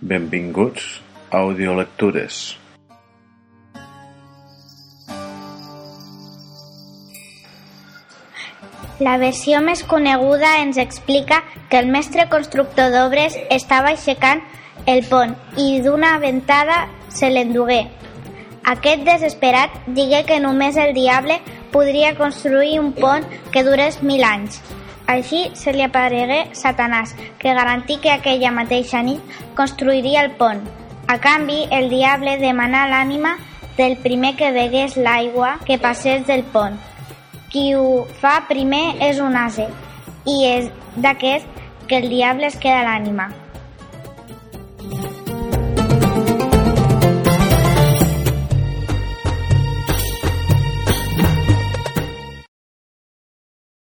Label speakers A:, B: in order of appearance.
A: Benvinguts a Audiolectures.
B: La versió més coneguda ens explica que el mestre constructor d'obres estava aixecant el pont i d'una ventada se l'endugué. Aquest desesperat digué que només el diable podria construir un pont que durés mil anys. Així se li aparegué Satanàs, que garantí que aquella mateixa nit construiria el pont. A canvi, el diable demanà l'ànima del primer que begués l'aigua que passés del pont. Qui ho fa primer és un ase, i és d'aquest que el diable es queda l'ànima.